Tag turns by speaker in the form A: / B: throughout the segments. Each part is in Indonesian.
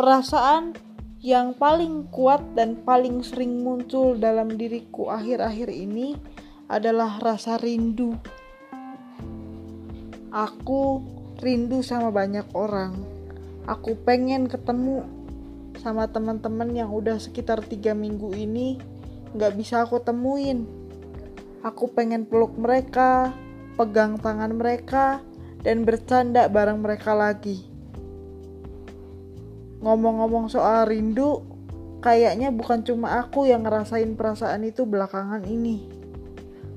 A: perasaan yang paling kuat dan paling sering muncul dalam diriku akhir-akhir ini adalah rasa rindu. Aku rindu sama banyak orang. Aku pengen ketemu sama teman-teman yang udah sekitar tiga minggu ini nggak bisa aku temuin. Aku pengen peluk mereka, pegang tangan mereka, dan bercanda bareng mereka lagi. Ngomong-ngomong soal rindu, kayaknya bukan cuma aku yang ngerasain perasaan itu belakangan ini.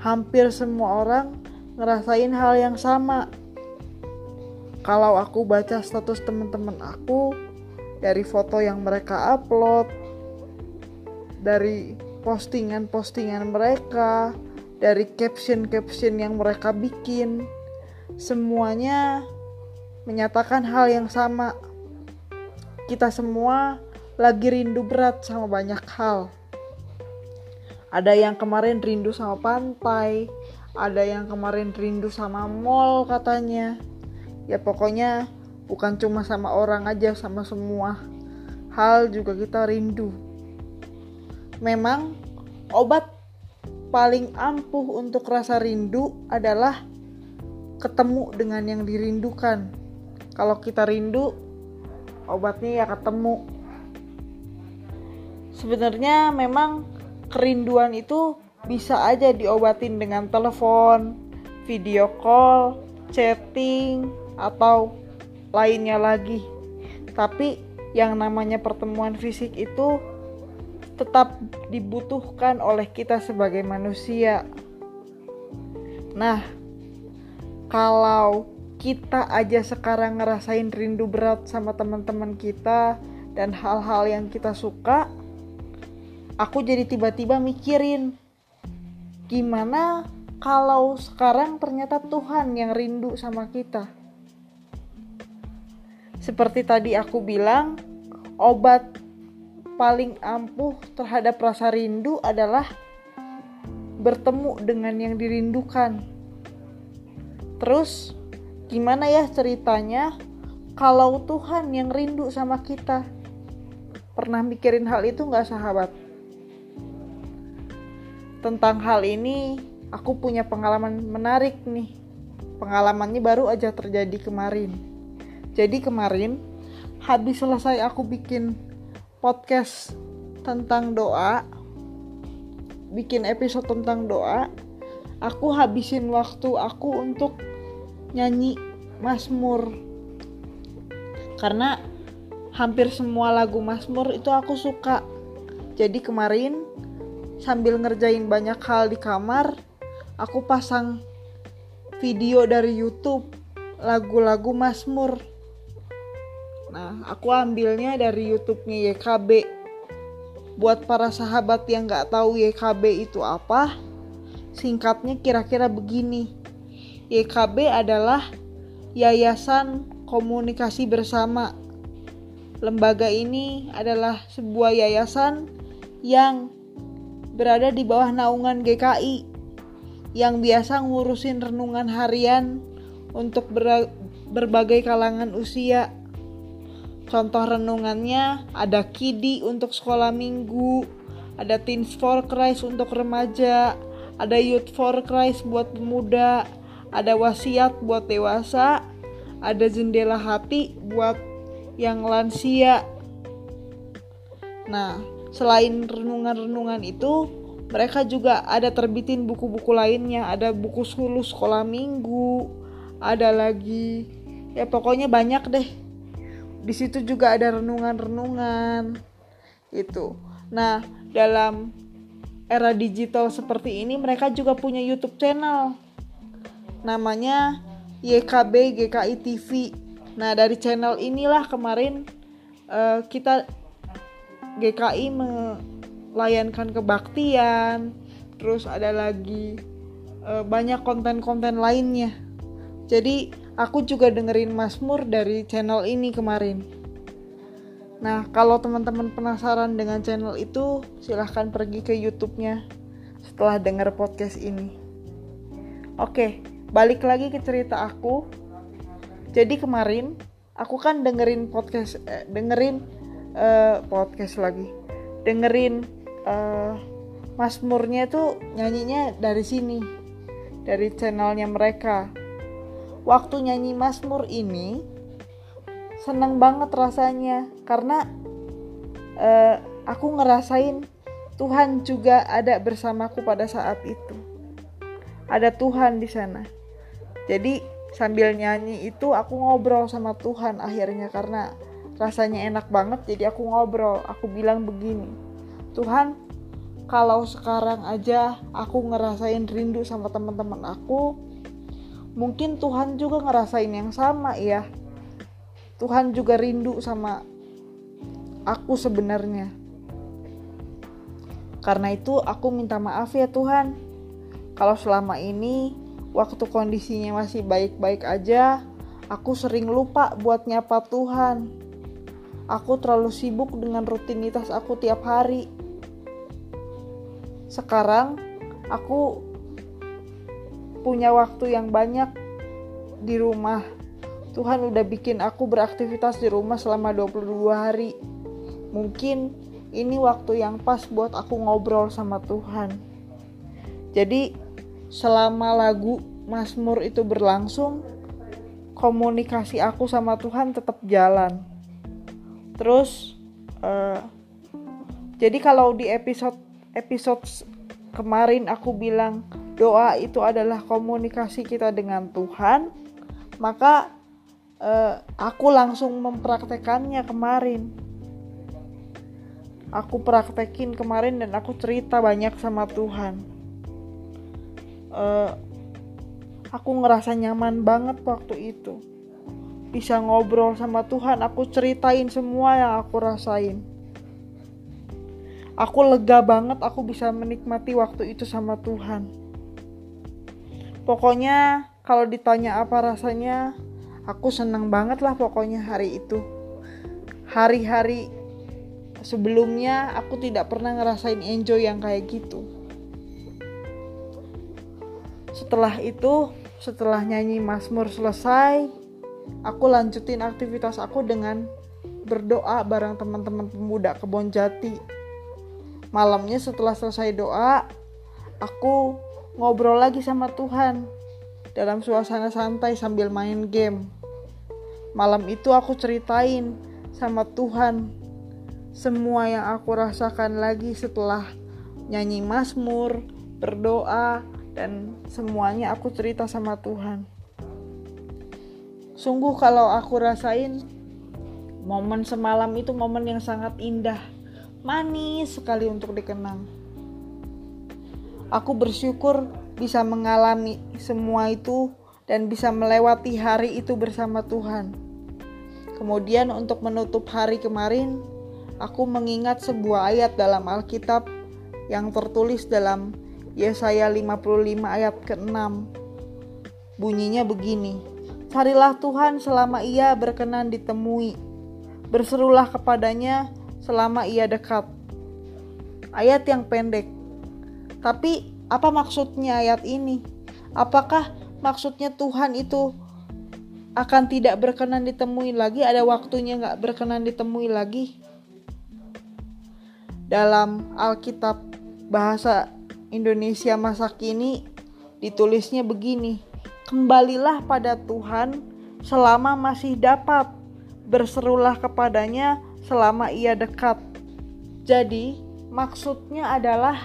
A: Hampir semua orang ngerasain hal yang sama. Kalau aku baca status teman-teman aku dari foto yang mereka upload, dari postingan-postingan mereka, dari caption-caption yang mereka bikin, semuanya menyatakan hal yang sama kita semua lagi rindu berat sama banyak hal. Ada yang kemarin rindu sama pantai, ada yang kemarin rindu sama mall katanya. Ya pokoknya bukan cuma sama orang aja, sama semua hal juga kita rindu. Memang obat paling ampuh untuk rasa rindu adalah ketemu dengan yang dirindukan. Kalau kita rindu, obatnya ya ketemu. Sebenarnya memang kerinduan itu bisa aja diobatin dengan telepon video call chatting atau lainnya lagi. Tapi yang namanya pertemuan fisik itu tetap dibutuhkan oleh kita sebagai manusia. Nah kalau kita aja sekarang ngerasain rindu berat sama teman-teman kita dan hal-hal yang kita suka, aku jadi tiba-tiba mikirin gimana kalau sekarang ternyata Tuhan yang rindu sama kita. Seperti tadi aku bilang, obat paling ampuh terhadap rasa rindu adalah bertemu dengan yang dirindukan. Terus Gimana ya ceritanya kalau Tuhan yang rindu sama kita? Pernah mikirin hal itu nggak sahabat? Tentang hal ini, aku punya pengalaman menarik nih. Pengalamannya baru aja terjadi kemarin. Jadi kemarin, habis selesai aku bikin podcast tentang doa, bikin episode tentang doa, aku habisin waktu aku untuk nyanyi Mazmur karena hampir semua lagu Mazmur itu aku suka. Jadi kemarin sambil ngerjain banyak hal di kamar aku pasang video dari YouTube lagu-lagu Mazmur nah aku ambilnya dari YouTube-nya YKB buat para sahabat yang nggak tahu YKB itu apa singkatnya kira-kira begini YKB adalah Yayasan Komunikasi Bersama. Lembaga ini adalah sebuah yayasan yang berada di bawah naungan GKI yang biasa ngurusin renungan harian untuk ber berbagai kalangan usia. Contoh renungannya ada Kidi untuk sekolah minggu, ada Teens for Christ untuk remaja, ada Youth for Christ buat pemuda, ada wasiat buat dewasa, ada jendela hati buat yang lansia. Nah, selain renungan-renungan itu, mereka juga ada terbitin buku-buku lainnya, ada buku sulu sekolah minggu, ada lagi ya pokoknya banyak deh. Di situ juga ada renungan-renungan itu. Nah, dalam era digital seperti ini mereka juga punya YouTube channel namanya YKB GKI TV. Nah dari channel inilah kemarin uh, kita GKI melayankan kebaktian, terus ada lagi uh, banyak konten-konten lainnya. Jadi aku juga dengerin Mazmur dari channel ini kemarin. Nah kalau teman-teman penasaran dengan channel itu silahkan pergi ke YouTube-nya setelah denger podcast ini. Oke, balik lagi ke cerita aku. Jadi kemarin aku kan dengerin podcast eh, dengerin uh, podcast lagi. Dengerin uh, Masmurnya tuh nyanyinya dari sini dari channelnya mereka. Waktu nyanyi Masmur ini seneng banget rasanya. Karena uh, aku ngerasain Tuhan juga ada bersamaku pada saat itu. Ada Tuhan di sana jadi sambil nyanyi itu aku ngobrol sama Tuhan akhirnya karena rasanya enak banget jadi aku ngobrol. Aku bilang begini Tuhan kalau sekarang aja aku ngerasain rindu sama teman-teman aku mungkin Tuhan juga ngerasain yang sama ya Tuhan juga rindu sama aku sebenarnya. Karena itu aku minta maaf ya Tuhan. Kalau selama ini waktu kondisinya masih baik-baik aja aku sering lupa buat nyapa Tuhan aku terlalu sibuk dengan rutinitas aku tiap hari sekarang aku punya waktu yang banyak di rumah. Tuhan udah bikin aku beraktivitas di rumah selama 22 hari. Mungkin ini waktu yang pas buat aku ngobrol sama Tuhan. Jadi selama lagu Mazmur itu berlangsung, komunikasi aku sama Tuhan tetap jalan. Terus, uh, jadi kalau di episode episode kemarin aku bilang doa itu adalah komunikasi kita dengan Tuhan, maka eh, aku langsung mempraktekannya kemarin. Aku praktekin kemarin dan aku cerita banyak sama Tuhan. Eh, aku ngerasa nyaman banget waktu itu. Bisa ngobrol sama Tuhan, aku ceritain semua yang aku rasain. Aku lega banget aku bisa menikmati waktu itu sama Tuhan. Pokoknya kalau ditanya apa rasanya aku senang banget lah pokoknya hari itu. Hari-hari sebelumnya aku tidak pernah ngerasain enjoy yang kayak gitu setelah itu setelah nyanyi Mazmur selesai aku lanjutin aktivitas aku dengan berdoa bareng teman-teman pemuda kebon jati. Malamnya setelah selesai doa aku ngobrol lagi sama Tuhan dalam suasana santai sambil main game. Malam itu aku ceritain sama Tuhan semua yang aku rasakan lagi setelah nyanyi Mazmur, berdoa, dan semuanya aku cerita sama Tuhan. Sungguh kalau aku rasain momen semalam itu momen yang sangat indah manis sekali untuk dikenang. Aku bersyukur bisa mengalami semua itu dan bisa melewati hari itu bersama Tuhan. Kemudian untuk menutup hari kemarin, aku mengingat sebuah ayat dalam Alkitab yang tertulis dalam Yesaya 55 ayat ke-6. Bunyinya begini, Carilah Tuhan selama ia berkenan ditemui. Berserulah kepadanya selama ia dekat. Ayat yang pendek. Tapi apa maksudnya ayat ini? Apakah maksudnya Tuhan itu akan tidak berkenan ditemui lagi? Ada waktunya nggak berkenan ditemui lagi? Dalam Alkitab bahasa Indonesia masa kini ditulisnya begini. Kembalilah pada Tuhan selama masih dapat. Berserulah kepadanya selama ia dekat. Jadi, maksudnya adalah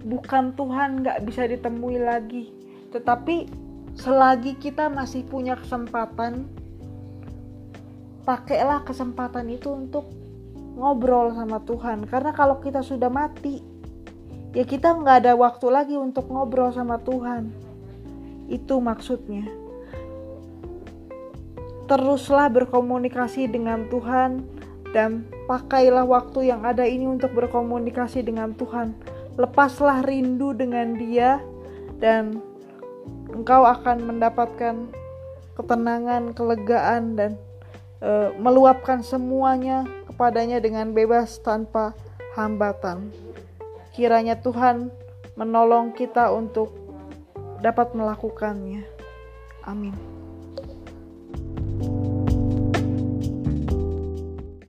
A: bukan Tuhan nggak bisa ditemui lagi, tetapi selagi kita masih punya kesempatan, pakailah kesempatan itu untuk ngobrol sama Tuhan. Karena kalau kita sudah mati, ya kita nggak ada waktu lagi untuk ngobrol sama Tuhan. Itu maksudnya. Teruslah berkomunikasi dengan Tuhan dan pakailah waktu yang ada ini untuk berkomunikasi dengan Tuhan. Lepaslah rindu dengan Dia, dan engkau akan mendapatkan ketenangan, kelegaan, dan e, meluapkan semuanya kepadanya dengan bebas tanpa hambatan. Kiranya Tuhan menolong kita untuk dapat melakukannya. Amin.